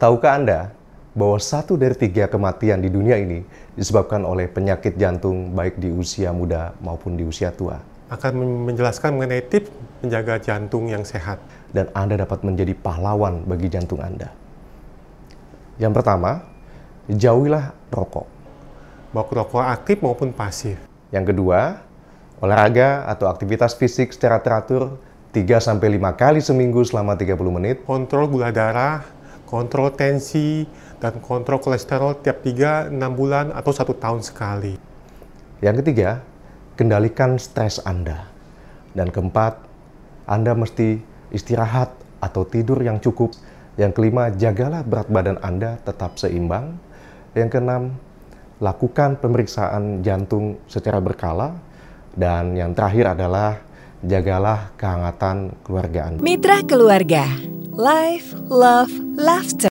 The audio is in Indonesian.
Tahukah Anda bahwa satu dari tiga kematian di dunia ini disebabkan oleh penyakit jantung baik di usia muda maupun di usia tua? Akan menjelaskan mengenai tips menjaga jantung yang sehat. Dan Anda dapat menjadi pahlawan bagi jantung Anda. Yang pertama, jauhilah rokok. Baik rokok aktif maupun pasif. Yang kedua, olahraga atau aktivitas fisik secara teratur 3-5 kali seminggu selama 30 menit. Kontrol gula darah, kontrol tensi, dan kontrol kolesterol tiap 3, 6 bulan, atau satu tahun sekali. Yang ketiga, kendalikan stres Anda. Dan keempat, Anda mesti istirahat atau tidur yang cukup. Yang kelima, jagalah berat badan Anda tetap seimbang. Yang keenam, lakukan pemeriksaan jantung secara berkala. Dan yang terakhir adalah jagalah kehangatan keluarga Anda. Mitra Keluarga, Life, Love, Laughter.